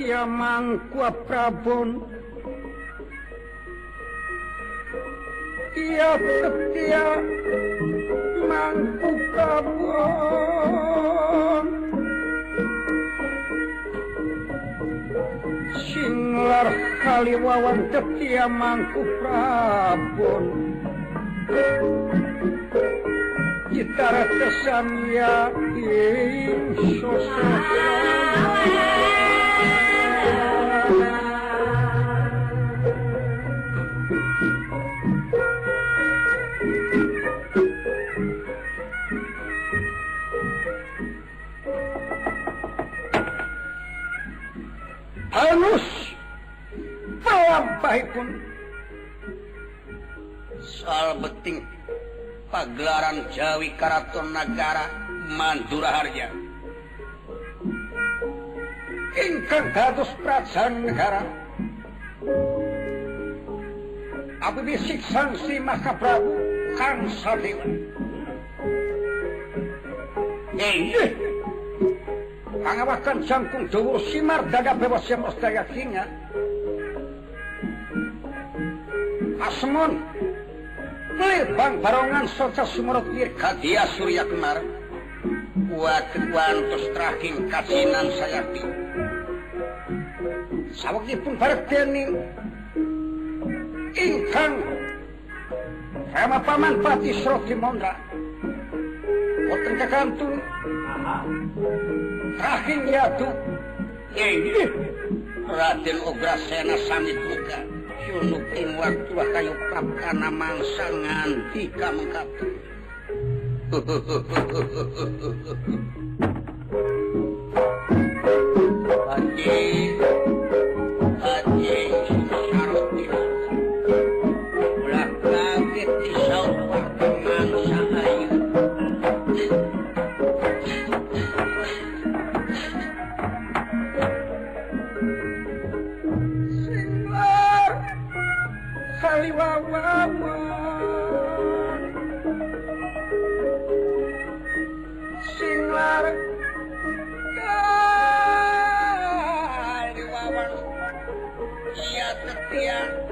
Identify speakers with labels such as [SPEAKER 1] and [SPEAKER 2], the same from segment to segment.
[SPEAKER 1] Tiamangkua Prabon Tia setia Mangku Prabon Singlar Kaliwawan setia Mangku Prabon Gitar tesan ya Ing sosok ah,
[SPEAKER 2] Karaton Nagara Manduraharja
[SPEAKER 1] ingkang kados prajan negara bisik sanksi maka Prabu Kang Sadewa
[SPEAKER 2] Ini. Iya.
[SPEAKER 1] pangawakan jangkung dawuh simar dada bebas yang mustaya singa asmon beli Bang barongan soca sumurut bir
[SPEAKER 2] kadia surya kemar buat bantus tracking saya sayakti
[SPEAKER 1] sawak dipun barek dening ingkang sama paman pati sroti mondra Boten kakantun Tracking yatu Ini
[SPEAKER 2] eh, Raden Ograsena samit muka kalau nukem wat kayuprabkana mangsangan digagamkau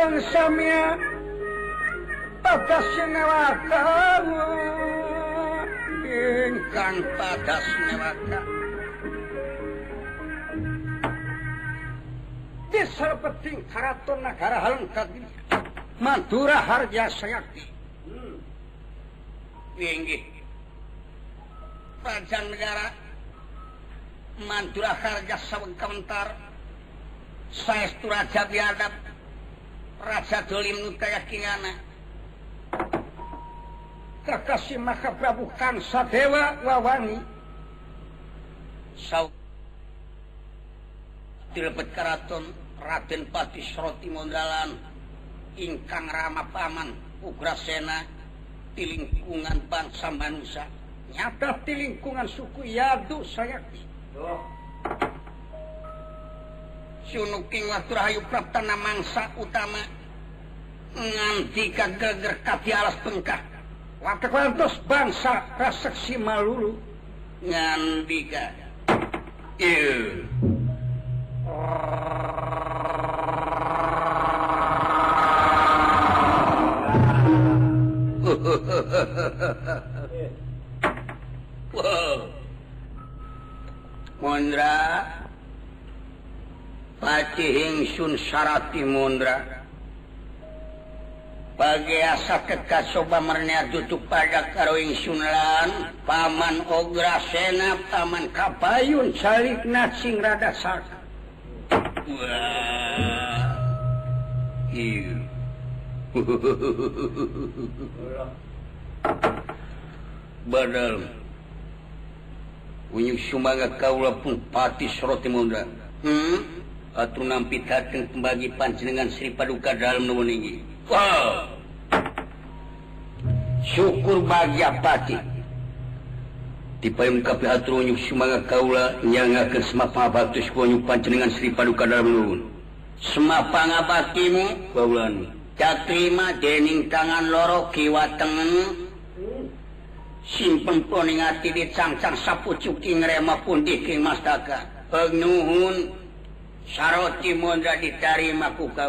[SPEAKER 1] kan Samya padas newaka ingkang
[SPEAKER 2] padas newaka
[SPEAKER 1] Desa penting karaton negara haleng kagini Mandura Harja Sayakti hmm.
[SPEAKER 2] Inggih negara Mandura Harja saya Saestu Raja Biadab rasa dolim keyakinana
[SPEAKER 1] kekasih maha Prabu Kansa Dewa Wawangi
[SPEAKER 2] sau dilebet keraton Raden Pati Sroti ingkang rama paman Ugrasena di lingkungan bangsa manusia
[SPEAKER 1] nyata di lingkungan suku Yadu saya
[SPEAKER 3] Oh.
[SPEAKER 2] Wayu Pra mangsa utama nganti ka katlas pengka
[SPEAKER 1] Watos bangsa resksi malulu
[SPEAKER 2] nga syaatimundra Hai pagi sakit sonia tutup pada karoing sunlan paman ogra senap taman
[SPEAKER 1] kapayun calik naingrada
[SPEAKER 2] bad kaula punpatiroindra hmm? nampitakan pembagi panjenengan Sri Paduka dalam ini. Wow. Syukur bahagia pati. Dipayung kapi atur unyuk sumanga kaula nyangakan semapa batus kuonyuk panjenengan Sri Paduka dalam nuwun. Semapa ngabaktimu kaulan. Catrima dening tangan loro kiwa tengen. Simpen poning di cangcang sapu cuki ngrema pun diking mastaka. Pagnuhun Sharroti mudra didicarimaku ka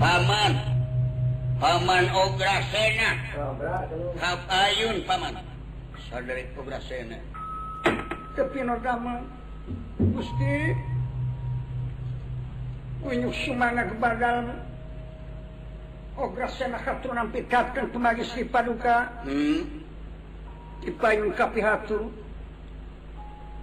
[SPEAKER 2] Paman Paman ograak Kapayun paman
[SPEAKER 1] Ke Kuyu sumanaba Ogra seak hatun pikat tumagis paduka
[SPEAKER 2] hmm.
[SPEAKER 1] Dipaun kapi hatur?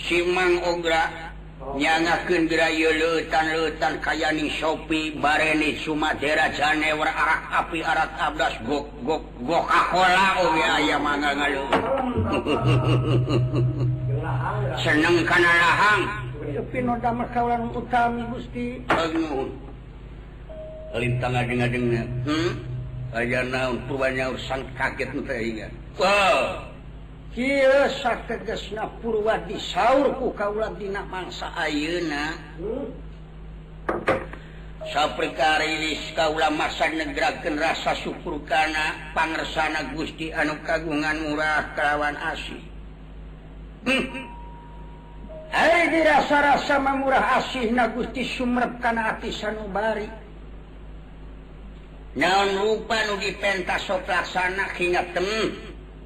[SPEAKER 2] Tá Simang oggra nyangkenray lutan lutan kayani shoppi bareni summatera cane war api arat tablas gok gok gok ako aya oh,
[SPEAKER 3] seneng
[SPEAKER 2] kana lahangut- na tunyaang kaget
[SPEAKER 1] Kiak ke napur wadi sauurku ka ladina mangsa
[SPEAKER 2] auna Sa ka rilis ka la masa negra rasa supkurkana panersana guststi anu kagungan murah kawan as
[SPEAKER 1] Hai di rasa-rasa memurah asih nagusti sumrebkanaatian nu
[SPEAKER 2] Naun lupa nugi pentas solakana hinat tem.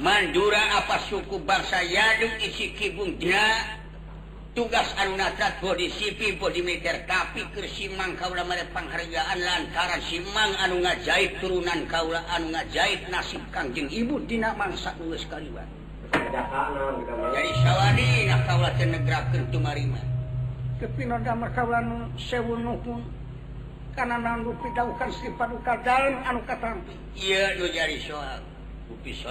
[SPEAKER 2] Mandura apa suku bangsa yang isi kibungnya tugas anun bodyisipi bodymeter tapi kesimang kaula pengharjaan lankara simang anu ngajahit turunan kaula anu ngajahit nasib kangjing
[SPEAKER 1] ibu dina mangsa lulus
[SPEAKER 2] sekali
[SPEAKER 1] sewu nangpidukanpanuka an
[SPEAKER 2] ya ja soalpi so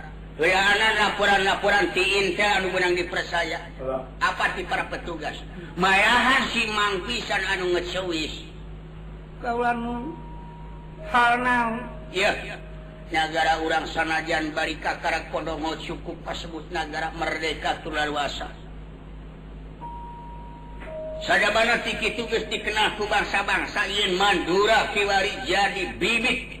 [SPEAKER 2] naporanporanuang di percaya apa para petugas mayahan sih mangkisan anu ngecuwi negara urang sanajan Barponddo cukup pasebut negara merdeka terlaluasaki tugas diken bangsabang sayin Mandura piwari jadi bibit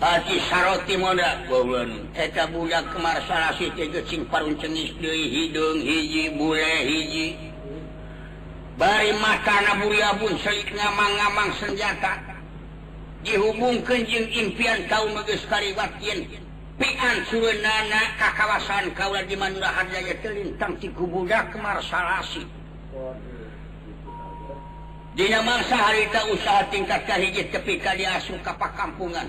[SPEAKER 2] roetamarasiun hidung iji barilia punik ngaanggammang senjata dihubung kejing impian kau kariba pikan ka kawasan ka dimana telinintang tiku budak kemarasi Dinam masaharita usaha tingkat cahiji tepi kali su kapak kampungan.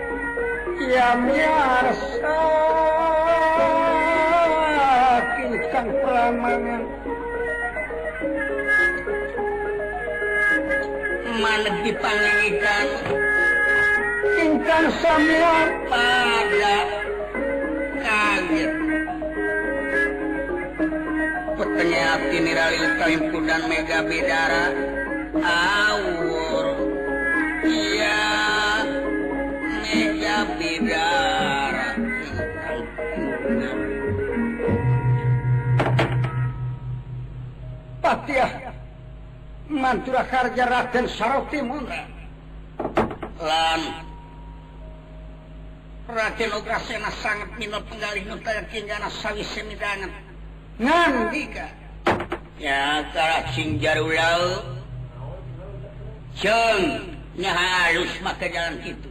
[SPEAKER 1] Maryam ya sakinkan pelamangan
[SPEAKER 2] maneg dipanyangikan
[SPEAKER 1] ingkang samya
[SPEAKER 2] pada kaget petengnya hati nirali utalimpu dan mega bedara awur iya
[SPEAKER 1] Patia Mantura Karja Raden Saroti Mundra
[SPEAKER 2] Lan Raden Ograsena sangat minat penggalih nutaya kinjana sawi semidangan
[SPEAKER 1] Ngandika
[SPEAKER 2] Ya kara cinjarulau Cung nyahalus maka jalan gitu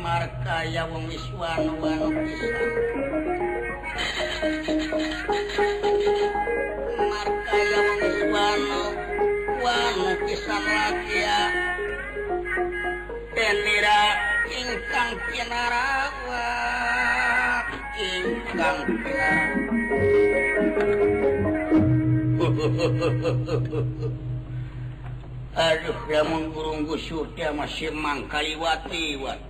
[SPEAKER 2] kamar kaya wong wis wan Islam kamar kaya wong wiswan pisan lagi ya denira ingkang kinarawa ingkang Aduh, ya burung gusur dia masih mangkaliwati, wati.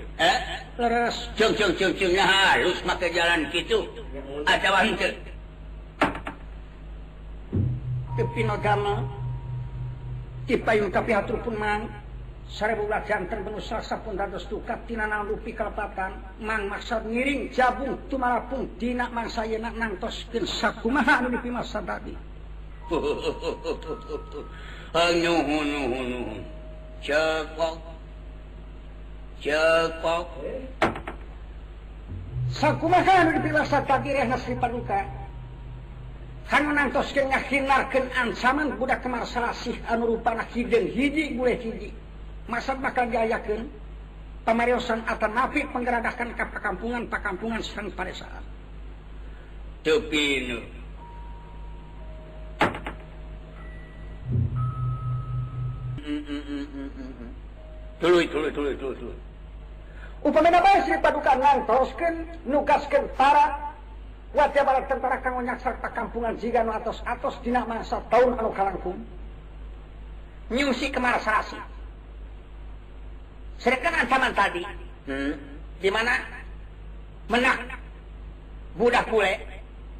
[SPEAKER 2] Eh? harus maka jalan gituma
[SPEAKER 1] kitangkapi jan pun luepatanmakud ngiring ja itu mapun Di mang enak nang lebih masa tadi
[SPEAKER 3] uka
[SPEAKER 1] mandak kemarsa masa bakal gayken pemersanatan nafik menggeradahkan ke perkampungan Pakkampungan sang pada saat Upamina bae Sri Paduka ngantoskeun nukaskeun tara wajah barat tentara kang serta kampungan jiga nu atos-atos dina masa tahun anu kalangkung. Nyungsi kemar sarasi. Sedangkan ancaman tadi,
[SPEAKER 2] hmm, di mana menak budak pule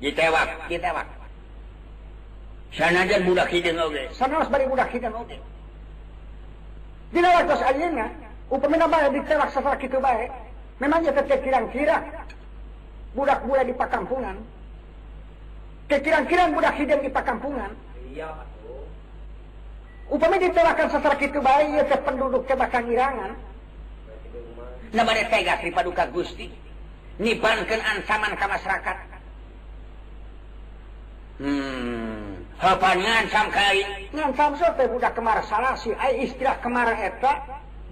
[SPEAKER 2] ditewak, ditewak. Sanajan budak hideung oge.
[SPEAKER 1] Sanaos bari budak hideung oge. Dina waktos ayeuna Upamina bae diterak raksasa kitu bae. Memangnya teh kira kira budak-budak di pakampungan. Kekirang-kirang budak hidup di pakampungan.
[SPEAKER 3] Iya,
[SPEAKER 1] Upami diterakan sasar kitu bae ieu ya teh penduduk teh bakal ngirangan.
[SPEAKER 2] Na bade tega sri paduka Gusti nyibankeun ancaman ka masyarakat. Hmm, heupan ngancam kai.
[SPEAKER 1] Ngancam sok teh budak kemar salah sih, ai istilah kemar eta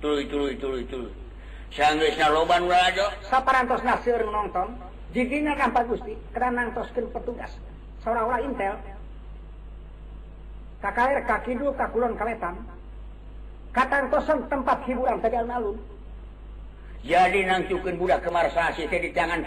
[SPEAKER 2] petugasorangR
[SPEAKER 1] kakiatan kata tempat hiburan
[SPEAKER 2] jadikin budak kesauhnyaku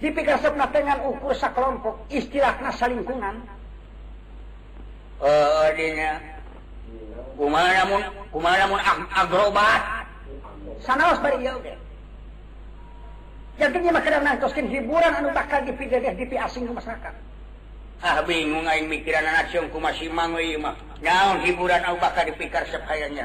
[SPEAKER 1] dipkasi dengan ukusa kelompok istilah rasa lingkungannya hiburan
[SPEAKER 2] ah, hiburan bakal dipikarnya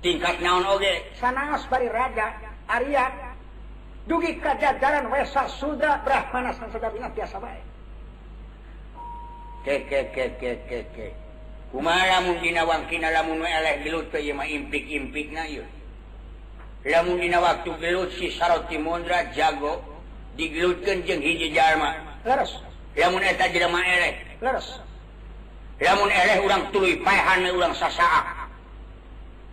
[SPEAKER 2] tingkat na
[SPEAKER 1] du keran sudah baikmun
[SPEAKER 2] waktu jago diutkanng Jer ulang tu ulang sasakan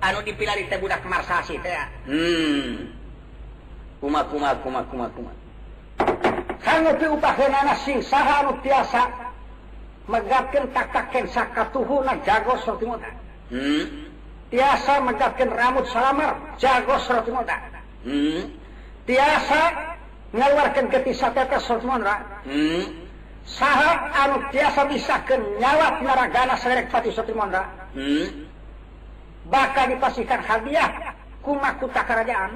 [SPEAKER 2] digoasa hmm.
[SPEAKER 1] mencapkan hmm. rambut selamar jagoasa mengeluarkan ke bisa ke nyalap bakal dipastikan hadiah ku mahkota kerajaan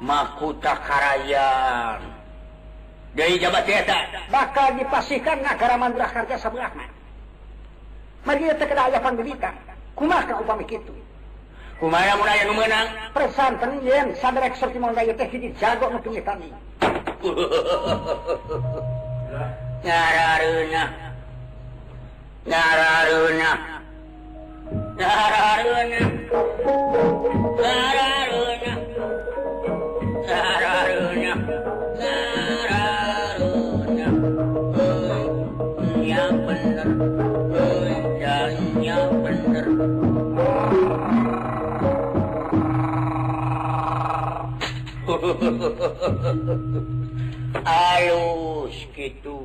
[SPEAKER 2] mahkota kerajaan dari jabat tiada.
[SPEAKER 1] bakal dipastikan negara mandurah kerja sebelah mari kita kena ayah panggilita kumah ka upami itu
[SPEAKER 2] kumaha mulai yang nu meunang
[SPEAKER 1] presanten yen saderek sok mun daya teh hiji jago nu
[SPEAKER 2] nyararunya nyararunya sanya benderjalnya bender Aayo gitu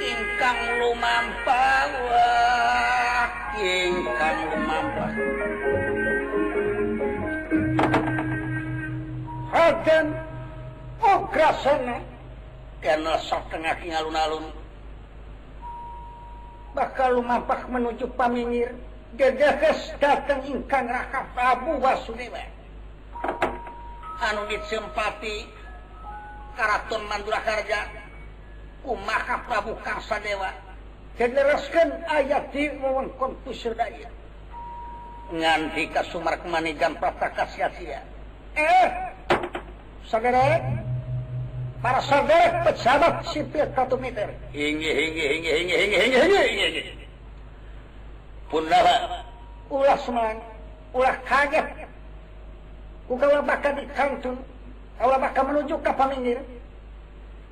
[SPEAKER 2] ingkang lumampah ingkang lumampah
[SPEAKER 1] Raden Ograsana oh,
[SPEAKER 2] kena sok tengah alun-alun
[SPEAKER 1] bakal lumampah menuju pamingir gegeges dateng ingkang raka Prabu Wasudewa
[SPEAKER 2] anu disempati karaton Mandurakarja maka Prabu dewa
[SPEAKER 1] kelaskan ayat diwekon Surdaya
[SPEAKER 2] nganti Ka sumarmanigamsiasia
[SPEAKER 1] eh para berbat si meter ditung kalau maka menuju kapanpinggir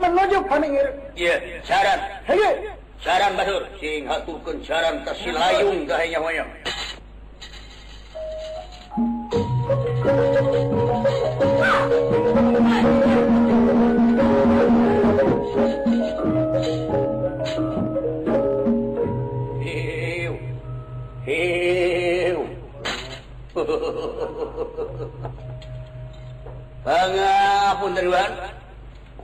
[SPEAKER 1] menuju paningir.
[SPEAKER 2] Iya, saran.
[SPEAKER 1] Iya.
[SPEAKER 2] Saran batur, sing haturkan saran ke si layung moyang. Hiu,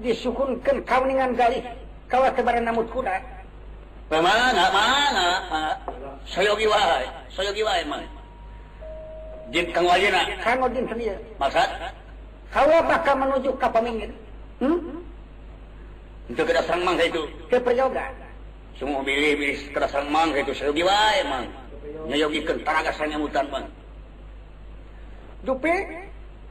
[SPEAKER 1] disukurkan kauningan galih kawat kepada namut kuda
[SPEAKER 2] mana mana saya wahai saya wahai mana jin kang wajina
[SPEAKER 1] kang odin sendiri ya.
[SPEAKER 2] masa
[SPEAKER 1] kalau bakal menuju ke peminggir hmm?
[SPEAKER 2] itu kita serang mangga itu
[SPEAKER 1] ke peryoga
[SPEAKER 2] semua pilih-pilih kita serang mangga itu sayogi wahai man nyayogi kentaraga sanya mutan man
[SPEAKER 1] Dupe,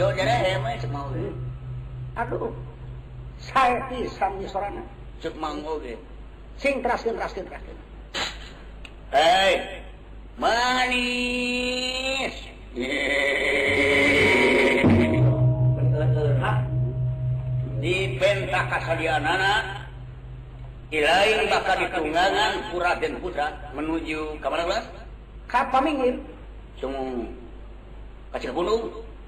[SPEAKER 2] Saudara hemat semau.
[SPEAKER 1] Aduh. Saya
[SPEAKER 2] manggo Manis. Di pentak kasadianana ilain bakal ditunggangan pura dan putra menuju ke mana Mas?
[SPEAKER 1] Ka Pamingin.
[SPEAKER 2] Cung Gunung.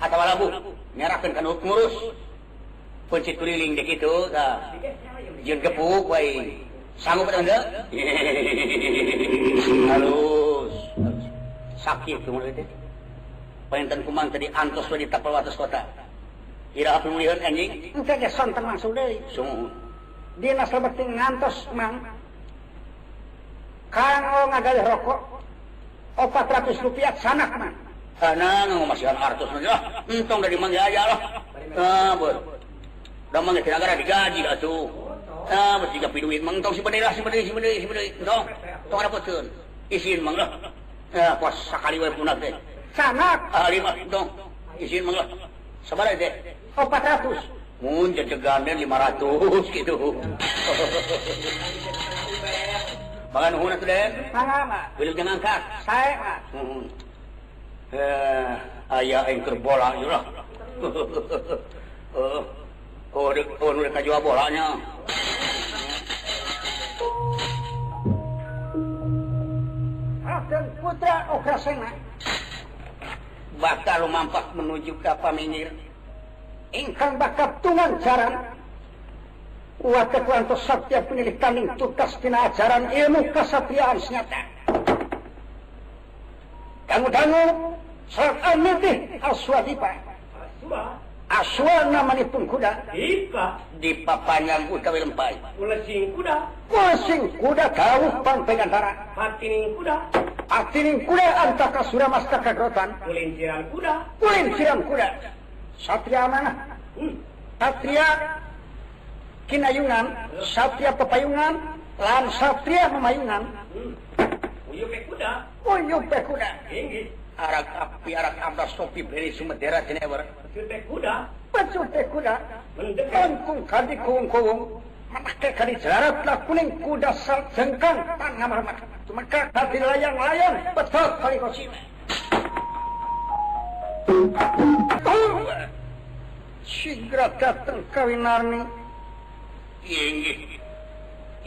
[SPEAKER 2] atau labu nyerahkan kan ngurus kunci keliling dek itu ta jeung gepuk wae sanggup teu henteu halus sakit kumaha teh ya. paenten kumang tadi antos di tapel atas kota kira apa mulihun anjing
[SPEAKER 1] engke ge sonten langsung dia
[SPEAKER 2] sungguh
[SPEAKER 1] dina sabet ngantos mang karang oh ngagalih rokok ratus rupiah sanak mang
[SPEAKER 2] Sana eh, nu masih artus aja. Untung ah, dari mangga aja lah. Ah, bud. Da mangga kira gara digaji atuh. Ah, mesti gapi duit mang tong si bedai lah si bedai si bedai si bedai. dong, Tong ada peun. Isiin mang lah. Ah, pos sekali we punak deh,
[SPEAKER 1] Sanak
[SPEAKER 2] ahli mah tong. Isin mang lah. Sabara deh,
[SPEAKER 1] Oh, 400.
[SPEAKER 2] Mun jejegannya 500 gitu. Makan nuhun atuh, deh.
[SPEAKER 1] Salam, Pak.
[SPEAKER 2] Belum jangan angkat.
[SPEAKER 1] Saya,
[SPEAKER 2] hmm eh, ayaah engker bola ya oh, oh, oh, jual bolanya
[SPEAKER 1] putra
[SPEAKER 2] bakal mampak menuju kapal minggir
[SPEAKER 1] ingkang bakap tungan jaran Wakil Tuhan Satya pendidikan tugas pina ajaran ilmu kesatriaan senyata kamu-kamu soal nanti aswa dipa
[SPEAKER 3] aswa
[SPEAKER 1] Aswa namanya pun kuda
[SPEAKER 3] dipa
[SPEAKER 2] dipa panjang kuda lempai
[SPEAKER 3] kulasing kuda
[SPEAKER 1] kulasing kuda kau pan pegantara
[SPEAKER 3] hatining kuda
[SPEAKER 1] hatining kuda antaka surah mas kagrotan
[SPEAKER 3] kulinciran kuda
[SPEAKER 1] kulinciran kuda satria mana
[SPEAKER 3] hmm.
[SPEAKER 1] satria kinayungan satria pepayungan lan satria memayungan hmm.
[SPEAKER 3] uyuk kuda
[SPEAKER 1] Puyuh bekuda.
[SPEAKER 3] Inggih.
[SPEAKER 2] Arak api arak ambas topi beri sumedera jenewer.
[SPEAKER 3] Puyuh bekuda.
[SPEAKER 1] Puyuh bekuda. Kungkung kadi kungkung. Memakai kadi jarak lah kuning kuda sal jengkang tangan mahmat. Maka kadi layang-layang betul kali kosime. Sigra datang kawinarni.
[SPEAKER 2] Inggih.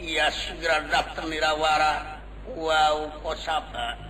[SPEAKER 2] Iya, Ia iya. iya, segera datang nirawara. Wow, kosapa.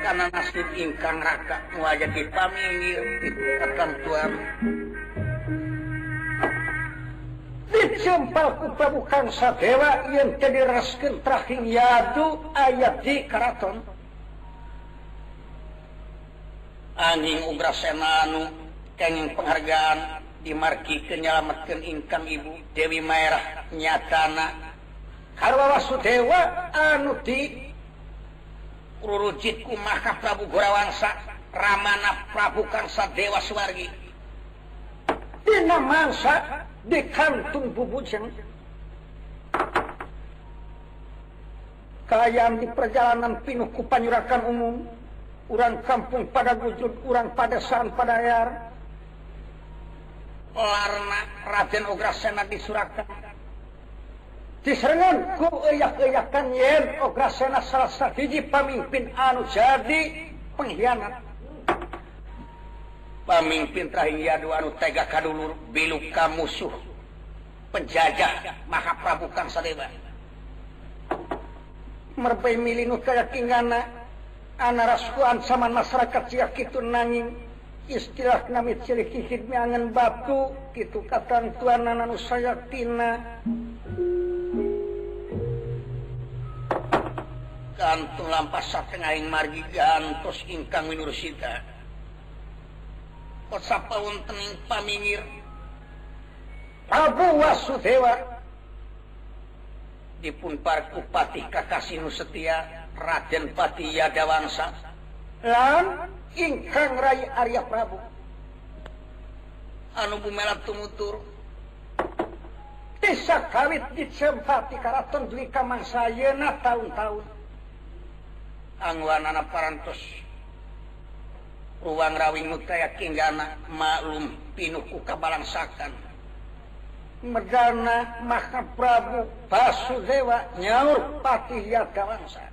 [SPEAKER 2] karena nasjid ingkang raka tuajah di pailih ketentuan
[SPEAKER 1] dijumpasa dewa yang tersken terakhirdu ayat di Keraton
[SPEAKER 2] Hai aning Ubrase Manuging penghargaan dimarki keyelamatkaningkang ibu Dewi Merahnyakana
[SPEAKER 1] hal dewa anu di
[SPEAKER 2] Prabu Guwansa Ramana Prabu Kansa Dewa Suwartungjan
[SPEAKER 1] kalm di perjalanan Pinuh kupanyurakan umum uran kampung pada wujud kurangrang pada saatan pada air
[SPEAKER 2] Lana
[SPEAKER 1] Radenografi di surahkan disangan pemimpin anu jadi pengghian
[SPEAKER 2] pemimpinuruka musuh penjajah maha Prabukan
[SPEAKER 1] merba mil kayakana anak raskuan sama masyarakat si kita nanyiing istira na cilikangan batu ketukatan tu sayatina
[SPEAKER 2] lampa saktengahing margi gantosingngkag Universita
[SPEAKER 1] Abwa Hai
[SPEAKER 2] dipunparkupati Kakasih Nusetia Rajan Patia gawansarai Prabutur
[SPEAKER 1] dicepatiwiak tahun-tahun
[SPEAKER 2] Anguas uang Rawin Muaya Kijana malum Pinkasakan
[SPEAKER 1] mena maka Prau dewa nya Pak yakawawangsa